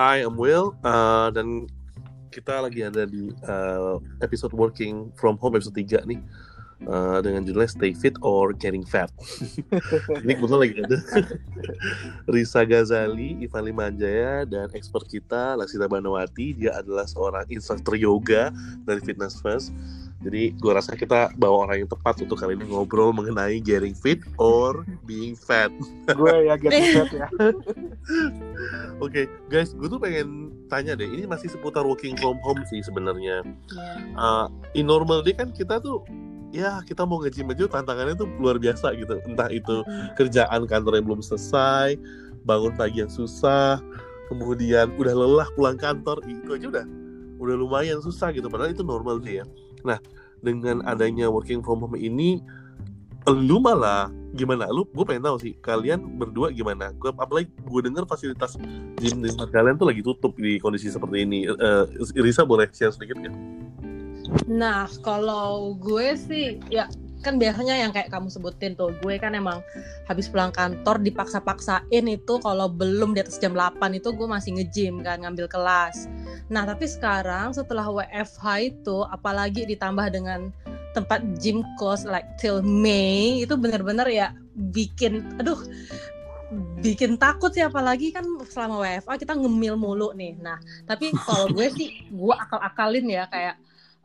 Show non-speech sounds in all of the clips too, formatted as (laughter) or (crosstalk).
Hi, I'm Will uh, dan kita lagi ada di uh, episode working from home episode 3 nih uh, dengan judulnya Stay Fit or Getting Fat. (laughs) Ini kebetulan lagi ada (laughs) Risa Ghazali, Ivan Limanjaya, dan expert kita Lasita Banawati. Dia adalah seorang instruktur yoga dari Fitness First. Jadi gue rasa kita bawa orang yang tepat untuk kali ini ngobrol mengenai getting fit or being fat. gue ya getting fat ya. (laughs) Oke, okay, guys, gue tuh pengen tanya deh. Ini masih seputar working from home sih sebenarnya. Uh, in normal day kan kita tuh ya kita mau nge-gym aja tantangannya tuh luar biasa gitu. Entah itu kerjaan kantor yang belum selesai, bangun pagi yang susah, kemudian udah lelah pulang kantor, itu aja udah udah lumayan susah gitu. Padahal itu normal sih ya. Nah, dengan adanya working from home ini, lu malah gimana? Lu, gue pengen tahu sih, kalian berdua gimana? Gue apalagi gue dengar fasilitas gym di tempat kalian tuh lagi tutup di kondisi seperti ini. Uh, Risa boleh share sedikit nggak? Nah, kalau gue sih ya kan biasanya yang kayak kamu sebutin tuh gue kan emang habis pulang kantor dipaksa-paksain itu kalau belum di atas jam 8 itu gue masih nge-gym kan ngambil kelas nah tapi sekarang setelah WFH itu apalagi ditambah dengan tempat gym close like till May itu bener-bener ya bikin aduh bikin takut sih apalagi kan selama WFA kita ngemil mulu nih. Nah tapi kalau gue sih (laughs) gue akal-akalin ya kayak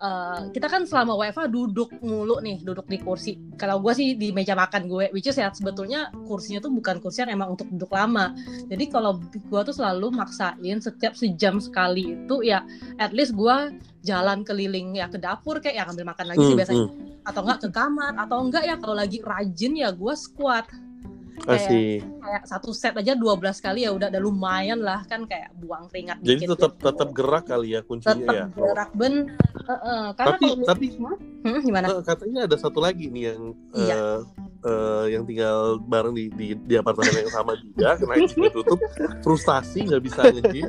Uh, kita kan selama WFA duduk mulu nih, duduk di kursi. Kalau gue sih di meja makan gue, which is ya sebetulnya kursinya tuh bukan kursi yang emang untuk duduk lama. Jadi kalau gue tuh selalu maksain setiap sejam sekali itu ya at least gue jalan keliling ya ke dapur kayak ya ngambil makan lagi sih biasanya. Atau enggak ke kamar, atau enggak ya kalau lagi rajin ya gue squat kayak, kayak satu set aja 12 kali ya udah ada lumayan lah kan kayak buang keringat jadi tetap gitu. tetap gerak kali ya kuncinya tetap ya? gerak ben. Uh, uh, karena tapi kalau, tapi hmm, gimana? Uh, katanya ada satu lagi nih yang iya. uh, uh, yang tinggal bareng di di, di apartemen yang sama juga karena itu tutup. Frustasi nggak bisa ngejim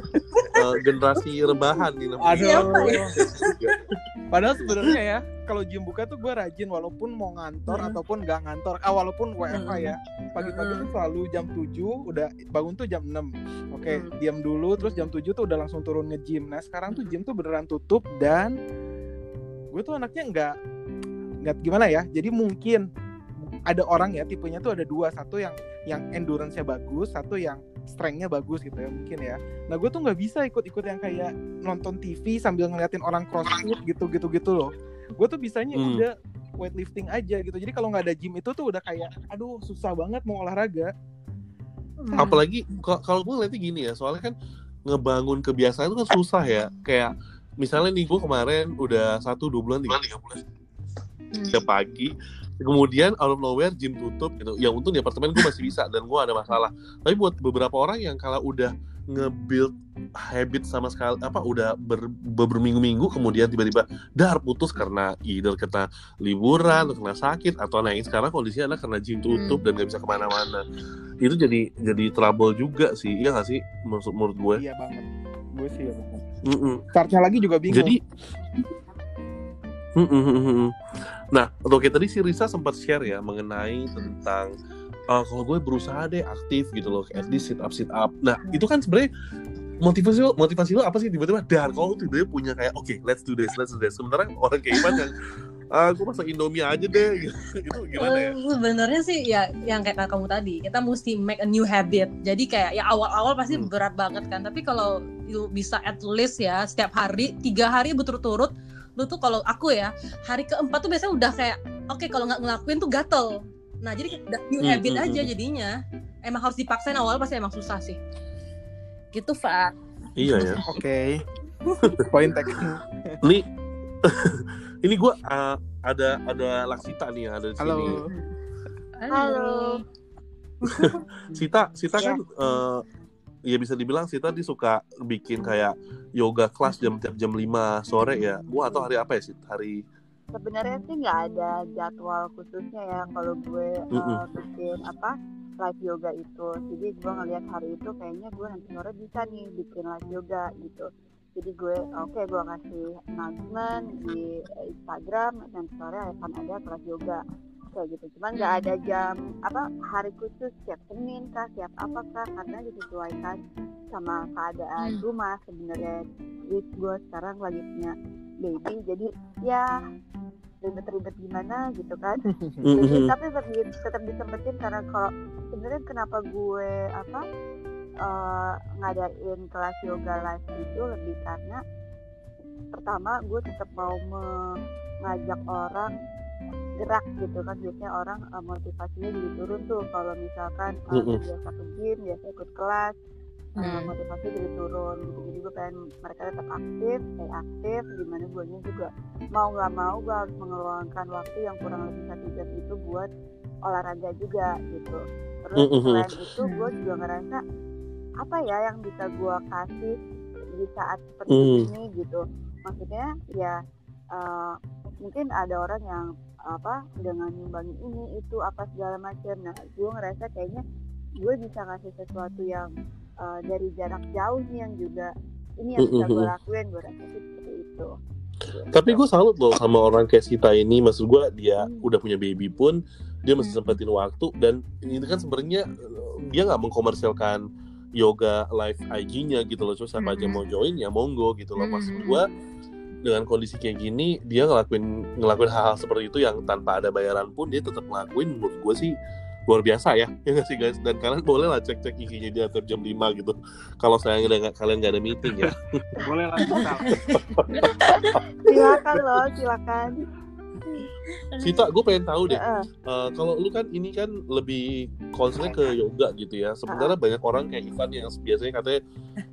uh, generasi rebahan nih Aduh. Padahal sebenarnya ya kalau gym buka tuh gue rajin walaupun mau ngantor hmm. ataupun nggak ngantor. Ah walaupun WFH ya. Pagi-pagi hmm. tuh selalu jam 7 udah bangun tuh jam 6. Oke, okay, hmm. diam dulu terus jam 7 tuh udah langsung turun nge-gym. Nah, sekarang tuh gym tuh beneran tutup dan gue tuh anaknya nggak nggak gimana ya. Jadi mungkin ada orang ya tipenya tuh ada dua, satu yang yang endurance-nya bagus, satu yang strength-nya bagus gitu ya mungkin ya. Nah gue tuh nggak bisa ikut-ikut yang kayak nonton TV sambil ngeliatin orang crossfit gitu-gitu gitu loh. Gue tuh bisanya hmm. udah weightlifting aja gitu. Jadi kalau nggak ada gym itu tuh udah kayak, aduh susah banget mau olahraga. Hmm. Apalagi kalau gue ngeliatnya gini ya, soalnya kan ngebangun kebiasaan itu kan susah ya. Kayak misalnya nih gue kemarin udah satu dua bulan tiga bulan tiga pagi kemudian out of nowhere gym tutup gitu. Yang untung di apartemen gue masih bisa dan gue ada masalah. Tapi buat beberapa orang yang kalau udah nge-build habit sama sekali apa udah ber, ber berminggu-minggu kemudian tiba-tiba dar putus karena either kena liburan atau kena sakit atau naik sekarang kondisinya adalah karena gym tutup hmm. dan gak bisa ke mana-mana. Itu jadi jadi trouble juga sih. Iya gak sih? Menurut menurut gue iya banget. Gue sih ya banget mm -mm. lagi juga bingung. Jadi mm -mm. Nah, oke tadi si Risa sempat share ya mengenai tentang uh, kalau gue berusaha deh aktif gitu loh, at least sit up sit up. Nah, itu kan sebenarnya motivasi lo, motivasi lo apa sih tiba-tiba dar kalau tiba-tiba punya kayak oke okay, let's do this let's do this sementara orang kayak Ivan yang ah gue masak Indomie aja deh gitu. (laughs) itu gimana ya uh, sebenarnya sih ya yang kayak kamu tadi kita mesti make a new habit jadi kayak ya awal-awal pasti hmm. berat banget kan tapi kalau bisa at least ya setiap hari tiga hari berturut-turut lu tuh kalau aku ya hari keempat tuh biasanya udah kayak oke okay, kalau nggak ngelakuin tuh gatel. Nah jadi udah new hmm, habit hmm, aja hmm. jadinya. Emang harus dipaksain awal pasti emang susah sih. Gitu Pak iya ya. (laughs) Oke. Okay. poin tag. (laughs) Ini ini gue uh, ada ada Laksita nih ada di halo. sini. Halo. Halo. (laughs) Sita Sita kan uh, ya bisa dibilang sih tadi suka bikin kayak yoga kelas jam jam 5 sore ya. Gua atau hari apa ya sih? Hari Sebenarnya sih nggak ada jadwal khususnya ya kalau gue mm -mm. Uh, bikin apa live yoga itu. Jadi gue ngeliat hari itu kayaknya gue nanti sore bisa nih bikin live yoga gitu. Jadi gue oke okay, gue kasih announcement di Instagram dan sore akan ada kelas yoga kayak gitu cuman nggak ada jam apa hari khusus siap senin kah siap apa kah karena disesuaikan sama keadaan Hmm. rumah sebenarnya with gue sekarang lagi punya baby jadi ya ribet-ribet gimana gitu kan (laughs) jadi Mhm. tapi tetap, tetap disempetin karena kalau sebenarnya kenapa gue apa eh, ngadain kelas yoga live itu lebih karena pertama gue tetap mau mengajak orang gerak gitu kan biasanya orang eh, motivasinya jadi turun tuh kalau misalkan eh, Mm-mm. biasa ke gym biasa ikut kelas eh, Hmm. motivasi jadi turun gitu jadi gue pengen mereka tetap aktif stay aktif di mana gue juga mau nggak mau gue harus mengeluarkan waktu yang kurang lebih satu jam itu buat olahraga juga gitu terus Mhm. selain itu gue juga ngerasa apa ya yang bisa gue kasih di saat seperti Hmm. ini gitu maksudnya ya eh, mungkin ada orang yang apa dengan nyumbangin ini itu apa segala macam nah gue ngerasa kayaknya gue bisa ngasih sesuatu yang eh, dari jarak jauh nih yang juga ini yang bisa gue lakuin gue rasa seperti itu Tapi gue salut loh sama orang kayak Sita ini. Maksud gue dia Hmm. udah punya baby pun dia masih Hmm. sempetin waktu dan ini kan sebenarnya eh, dia nggak mengkomersilkan yoga live IG-nya gitu loh. Terus siapa aja Hmm. mau join ya monggo gitu loh. Maksud Hmm. gue dengan kondisi kayak gini dia ngelakuin ngelakuin hal-hal seperti itu yang tanpa ada bayaran pun dia tetap ngelakuin menurut gue sih luar biasa ya (laughs) ya nggak sih guys dan kalian boleh lah cek cek IG-nya dia tiap jam 5 gitu kalau saya nggak kalian nggak ada meeting ya (laughs) boleh lah (laughs) silakan loh silakan Sita gue pengen tahu deh Heeh. Uh, kalau lu kan ini kan lebih concernnya ke yoga gitu ya. Sementara banyak orang kayak Ivan yang biasanya katanya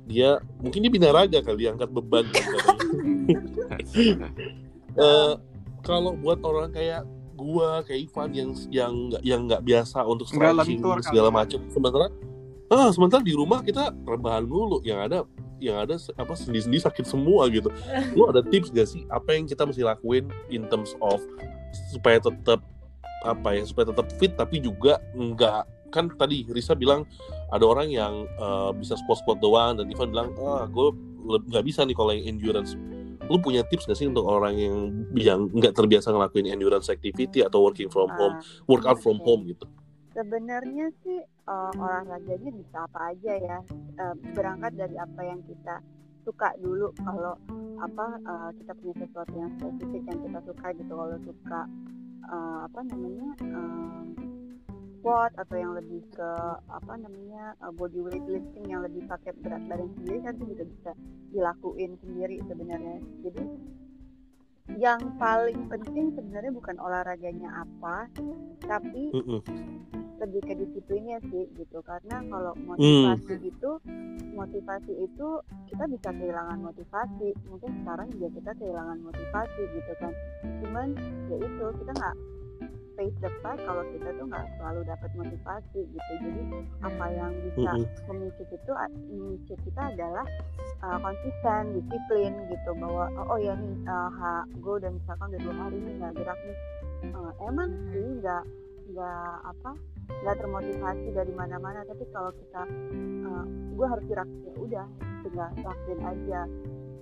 dia mungkin dia binaraga kali angkat beban kan katanya. Uh, (laughs) kalau buat orang kayak gua kayak Ivan yang yang nggak yang nggak biasa untuk Nggak stretching segala macam. Sementara ah sementara di rumah kita rebahan dulu yang ada yang ada apa sendi-sendi sakit semua gitu. (laughs) Lu ada tips gak sih apa yang kita mesti lakuin in terms of supaya tetap apa ya supaya tetap fit tapi juga enggak kan tadi Risa bilang ada orang yang uh, bisa squat squat doang dan Ivan bilang ah gue nggak bisa nih kalau yang endurance lu punya tips gak sih untuk orang yang yang nggak terbiasa ngelakuin endurance activity atau working from home Ah, workout from oke. home gitu sebenarnya sih eh, olahraganya bisa apa aja ya Eh, berangkat dari apa yang kita suka dulu kalau apa eh, kita punya sesuatu yang spesifik yang kita suka gitu kalau suka eh, apa namanya squat atau yang lebih ke apa namanya eh, body weight lifting yang lebih pakai berat badan sendiri kan itu juga bisa dilakuin sendiri sebenarnya jadi yang paling penting sebenarnya bukan olahraganya apa tapi Mm-mm. lebih ke disiplinnya sih gitu karena kalau Hmm. motivasi itu motivasi itu kita bisa kehilangan motivasi mungkin sekarang juga kita kehilangan motivasi gitu kan cuman ya itu kita nggak face the fact kalau kita tuh nggak selalu dapat motivasi gitu. Jadi apa yang bisa Mm-mm. memicu itu memicu kita adalah uh, konsisten disiplin gitu. Bahwa oh, oh ya nih uh, ha, gue udah misalkan udah dua hari nih nggak gerak nih. Uh, emang sih nggak nggak apa nggak termotivasi dari mana-mana. Tapi kalau kita uh, gue harus gerak ya udah tinggal lakuin aja.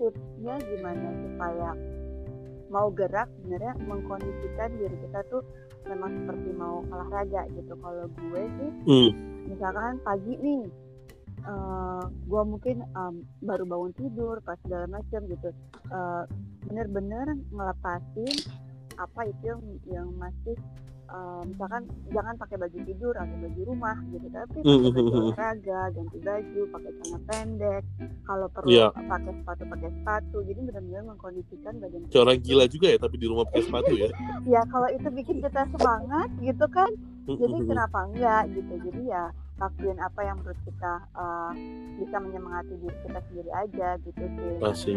Tipsnya gimana supaya mau gerak sebenarnya mengkondisikan diri kita tuh memang seperti mau olahraga gitu kalau gue sih Mm. misalkan pagi nih eh gue mungkin em, baru bangun tidur pas segala macam gitu Eh, bener-bener ngelepasin apa itu yang yang masih eh, misalkan jangan pakai baju tidur atau baju rumah gitu tapi pakai baju olahraga ganti baju pakai celana pendek. Kalau perlu Iya. pakai sepatu pakai sepatu. Jadi benar-benar mengkondisikan badan Kayak orang kita gila juga ya tapi di rumah pakai sepatu ya? (laughs) Ya kalau itu bikin kita semangat gitu kan jadi kenapa enggak gitu. Jadi ya lakuin apa yang menurut kita uh, bisa menyemangati diri kita sendiri aja gitu sih. Asik.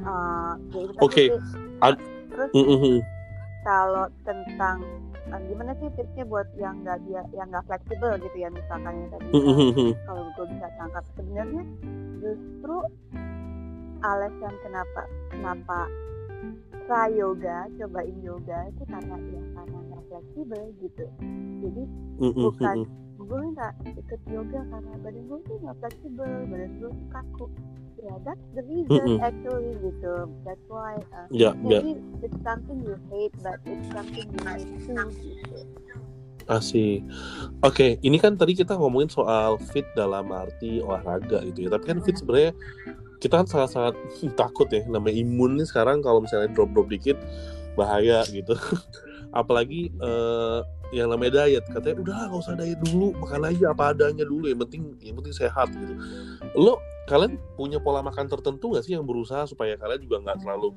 Uh, ya itu Oke. Ad- terus Mm-mm. kalau tentang uh, gimana sih tipsnya buat yang nggak dia yang nggak fleksibel gitu ya misalkan yang tadi uh, Mm-mm. kalau gue bisa tangkap. Sebenarnya justru alasan kenapa kenapa try yoga cobain yoga itu karena ya karena nggak fleksibel gitu. Jadi bukan gue nggak ikut yoga karena badan gue tuh nggak fleksibel badan gue kaku ya that's the reason Mm-mm. actually gitu that's why uh, ya. maybe it's something you hate but it's something you need to gitu Asih. Oke, ini kan tadi kita ngomongin soal fit dalam arti olahraga gitu ya. Tapi kan fit sebenarnya kita kan sangat-sangat (laughs) takut ya namanya imun nih sekarang kalau misalnya drop-drop dikit bahaya gitu. (laughs) Apalagi uh, yang namanya diet katanya udah nggak usah diet dulu makan aja apa adanya dulu yang penting yang penting sehat gitu lo kalian punya pola makan tertentu gak sih yang berusaha supaya kalian juga nggak terlalu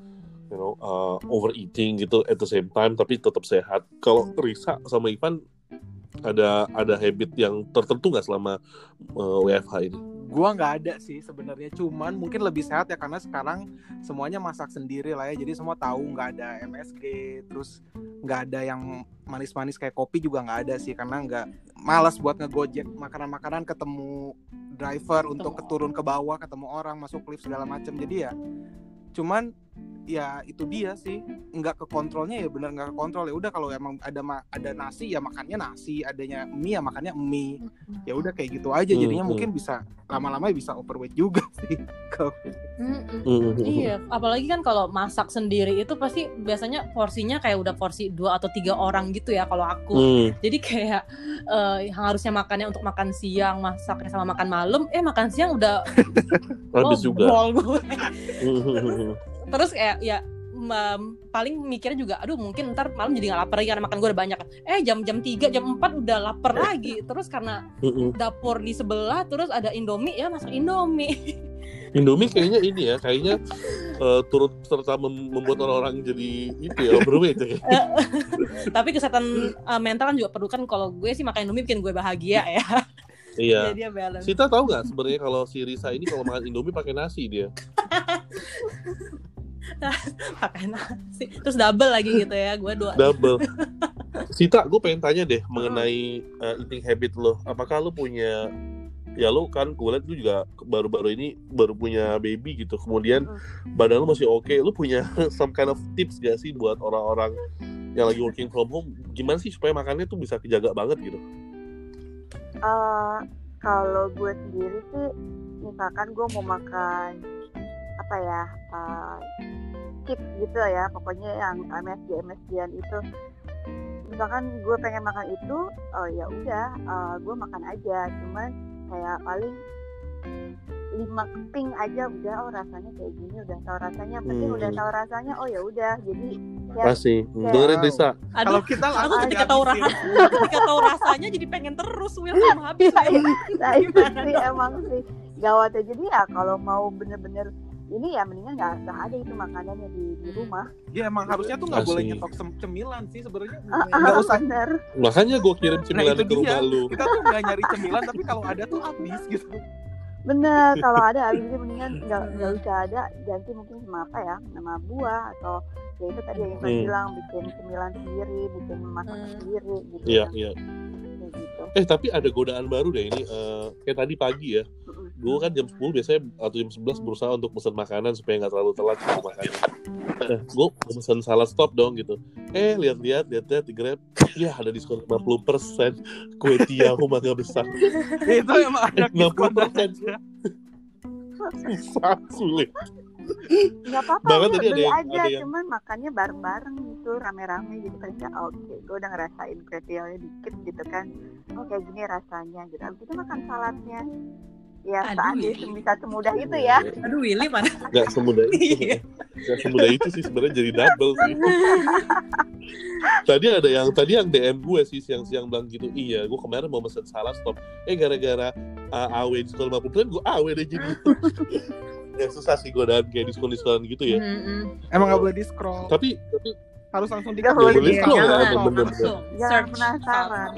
you know uh, overeating gitu at the same time tapi tetap sehat kalau Risa sama Ivan ada ada habit yang tertentu nggak selama uh, WFH ini? Gua nggak ada sih sebenarnya, cuman mungkin lebih sehat ya karena sekarang semuanya masak sendiri lah ya, jadi semua tahu nggak ada MSG, terus nggak ada yang manis-manis kayak kopi juga nggak ada sih karena nggak malas buat ngegojek makanan-makanan ketemu driver untuk keturun ke bawah ketemu orang masuk lift segala macam jadi ya cuman ya itu dia sih. Nggak ke kontrolnya ya benar nggak ke kontrol ya udah kalau emang ada ada nasi ya makannya nasi adanya mie ya makannya mie. Ya udah kayak gitu aja. Jadinya hmm, mungkin bisa lama-lama bisa overweight juga (laughs) sih. Iya apalagi kan kalau masak sendiri itu pasti biasanya porsinya kayak udah porsi dua atau tiga orang gitu ya kalau aku. Mm. jadi kayak uh, yang harusnya makannya untuk makan siang masaknya sama makan malam eh makan siang udah (laughs) habis oh, juga terus kayak ya um, paling mikirnya juga aduh mungkin ntar malam jadi nggak lapar lagi karena makan gue udah banyak eh jam jam tiga jam empat udah lapar (laughs) lagi terus karena dapur di sebelah terus ada indomie ya masak indomie (laughs) Indomie kayaknya ini ya, kayaknya uh, turut serta mem membuat orang-orang jadi itu ya overweight ya. (laughs) Tapi kesehatan uh, mental kan juga perlu kan kalau gue sih makan Indomie bikin gue bahagia ya. Iya. Jadi dia Sita tahu nggak sebenarnya kalau si Risa ini kalau makan Indomie pakai nasi dia. (laughs) pakai nasi. Terus double lagi gitu ya gue dua. Double. (laughs) Sita gue pengen tanya deh mengenai uh, eating habit lo. Apakah lo punya ya lo kan gue liat lo juga baru-baru ini baru punya baby gitu. Kemudian badan lo masih oke. Okay. lo punya (laughs) some kind of tips gak sih buat orang-orang yang lagi working from home? Gimana sih supaya makannya tuh bisa kejaga banget gitu? Uh, kalau gue sendiri sih misalkan gue mau makan apa ya uh, skip gitu ya pokoknya yang MSG MSGan itu. Misalkan gue pengen makan itu oh ya udah uh, gue makan aja. Cuman kayak paling lima keping aja udah oh rasanya kayak gini udah tahu rasanya. Penting hmm. udah tahu rasanya oh ya udah. Jadi ya, kasih ya. dengerin kalau kita aku ketika tahu rasanya ketika tahu rasanya jadi pengen terus Will sama habis nah, nah itu sih emang sih gawatnya. Jadi ya kalau mau bener-bener ini ya mendingan nggak usah ada itu makanannya di, di rumah. Ya emang harusnya tuh nggak boleh nyetok cemilan sih sebenarnya. Ah, ah, nggak usah. Bener. Makanya gue kirim nah, cemilan nah, ke rumah lu. Kita tuh nggak nyari cemilan tapi kalau ada tuh habis gitu. Bener, (laughs) kalau ada habis itu mendingan nggak nggak usah ada ganti mungkin sama apa ya, nama buah atau ya itu tadi yang hmm. bilang bikin cemilan sendiri, bikin masak hmm. sendiri gitu. Iya iya. Gitu. Eh tapi ada godaan baru deh ini uh, kayak tadi pagi ya gue kan jam 10 biasanya atau jam 11 berusaha untuk pesan makanan supaya nggak terlalu telat gitu makan eh, gue pesan salad stop dong gitu. Eh lihat-lihat lihat-lihat di grab. Ya ada diskon 50 persen. Kue tiaw mangga besar. (laughs) Itu emang ada 60 persen. susah sulit. Nggak apa-apa banget tadi ada yang, aja ada yang... cuman makannya bareng-bareng gitu rame-rame gitu kan. Ya oke okay, gue udah ngerasain kue tiawnya dikit gitu kan. Oh kayak gini rasanya gitu. Abis itu makan saladnya ya Aduh, bisa semudah itu ya. Aduh Willy. Mana? Nggak semudah itu. Iya. nggak semudah itu sih sebenarnya jadi double sih. (laughs) Tadi ada yang tadi yang DM gue sih siang-siang bilang gitu iya gue kemarin mau mesen salah stop. Eh gara-gara uh, AW diskon 50 persen gue AW deh jadi. (laughs) Ya susah sih gue dan kayak diskon diskon gitu ya. Mm -hmm. emang nggak boleh di scroll. Tapi tapi harus langsung di scroll boleh scroll ya bener-bener. Jangan penasaran.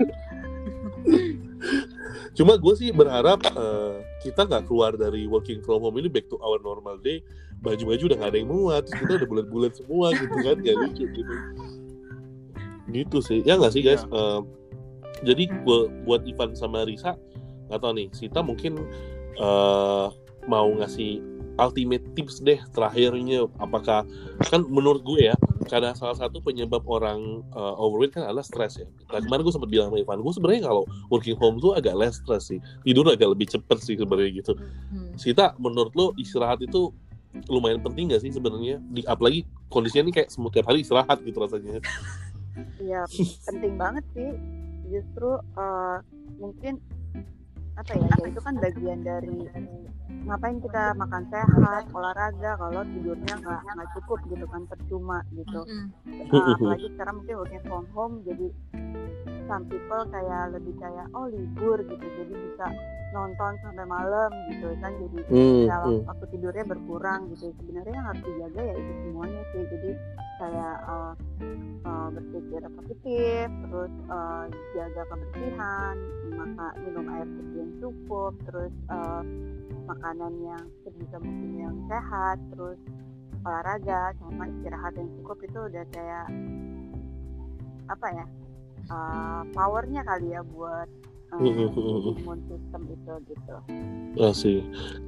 Cuma gue sih berharap uh, kita nggak keluar dari working from home ini back to our normal day. Baju-baju udah gak ada yang muat, terus kita udah bulat-bulat semua gitu kan, gak lucu gitu. Gitu sih, ya nggak sih guys. Uh, jadi buat Ivan sama Risa, nggak tahu nih, Sita mungkin uh, mau ngasih ultimate tips deh terakhirnya apakah kan menurut gue ya karena salah satu penyebab orang uh, overweight kan adalah stres ya. Nah kemarin gue sempat bilang sama Ivan, gue sebenarnya kalau working home tuh agak less stress sih, tidur agak lebih cepet sih sebenarnya gitu. Hmm. Sita, menurut lo istirahat itu lumayan penting gak sih sebenarnya? Di apalagi kondisinya ini kayak semua tiap hari istirahat gitu rasanya. Iya penting banget sih justru uh, mungkin apa ya itu kan bagian dari ngapain kita makan sehat olahraga kalau tidurnya nggak nggak cukup gitu kan percuma gitu. Uh, apalagi sekarang mungkin working from home jadi some people kayak lebih kayak oh libur gitu. Jadi bisa nonton sampai malam gitu kan jadi mm, dalam mm. waktu tidurnya berkurang gitu sebenarnya yang harus dijaga ya itu semuanya sih jadi kayak uh, uh, berpikir positif terus uh, jaga kebersihan maka minum air putih yang cukup terus uh, makanan yang sebisa mungkin yang sehat terus olahraga sama istirahat yang cukup itu udah kayak apa ya uh, powernya kali ya buat uh, imun sistem itu gitu. Ya sih.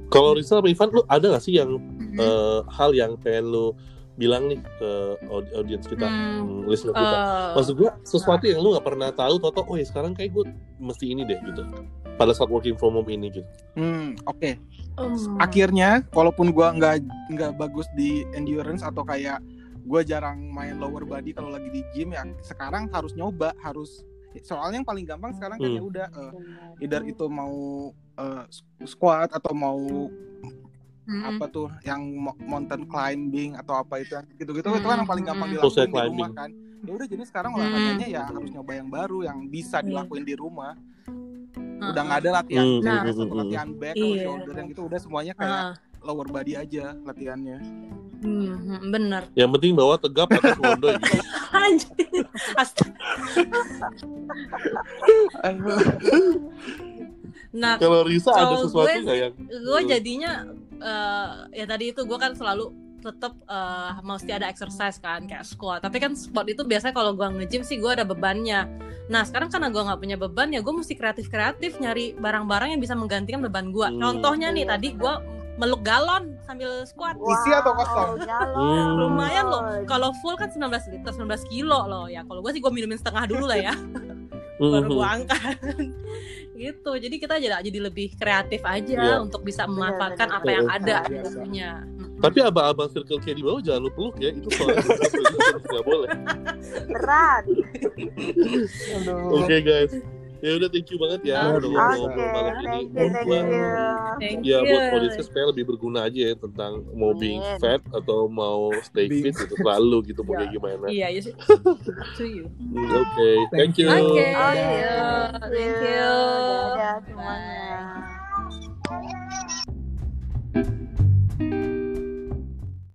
Kalau Risa sama Ivan, lu ada gak sih yang mm-hmm. uh, hal yang pengen lu bilang nih ke audiens kita, hmm, hmm listener kita. Uh, Maksud gue sesuatu yang lu gak pernah tahu, toto, oh ya sekarang kayak gue mesti ini deh gitu. Pada saat working from home ini gitu. Hmm, oke. Okay. Um. Akhirnya, walaupun gue nggak nggak bagus di endurance atau kayak gue jarang main lower body kalau lagi di gym ya sekarang harus nyoba harus soalnya yang paling gampang sekarang kan ya hmm. udah uh, either itu mau uh, squat atau mau hmm. apa tuh yang mountain climbing atau apa itu gitu-gitu hmm. itu kan yang paling gampang hmm. dilakukan di rumah kan ya udah jadi sekarang hmm. olahraganya ya harus nyoba yang baru yang bisa hmm. dilakuin di rumah udah nggak ada latihan hmm. nah, atau latihan back atau iya. shoulder yang gitu udah semuanya kayak uh. Lower body aja latihannya Hmm, bener. Yang penting bawa tegap atas wondo gitu. (laughs) Anjir. nah, kalau Risa ada sesuatu nggak yang gue jadinya uh, ya tadi itu gue kan selalu tetap uh, eh, mesti ada exercise kan kayak squat tapi kan squat itu biasanya kalau gue nge-gym sih gue ada bebannya nah sekarang karena gue nggak punya beban ya gue mesti kreatif kreatif nyari barang-barang yang bisa menggantikan beban gue hmm. contohnya nih tadi gue meluk galon sambil squat. Wow, Isi atau kosong? Hmm. (laughs) Lumayan loh. Kalau full kan 19 liter, 19 kilo loh ya. Kalau gue sih gue minumin setengah dulu lah ya. (laughs) Baru gue angkat. (laughs) gitu. Jadi kita jadi jadi lebih kreatif aja yeah. untuk bisa memanfaatkan apa yang ada di tubuhnya. Tapi abang-abang circle K di bawah jangan lu peluk ya. Itu soalnya nggak boleh. Berat. Oke okay, guys ya udah thank you banget ya udah ngobrol okay. malam ini thank you, thank you. Thank ya buat audiens supaya lebih berguna aja ya tentang mau Man. being fat atau mau stay being... fit itu selalu gitu mau yeah. kayak gimana. Iya, yeah, yes. to you. Oke, okay. thank you. Oke, okay. oh, yeah. thank you. Ya, semuanya. Bye. you.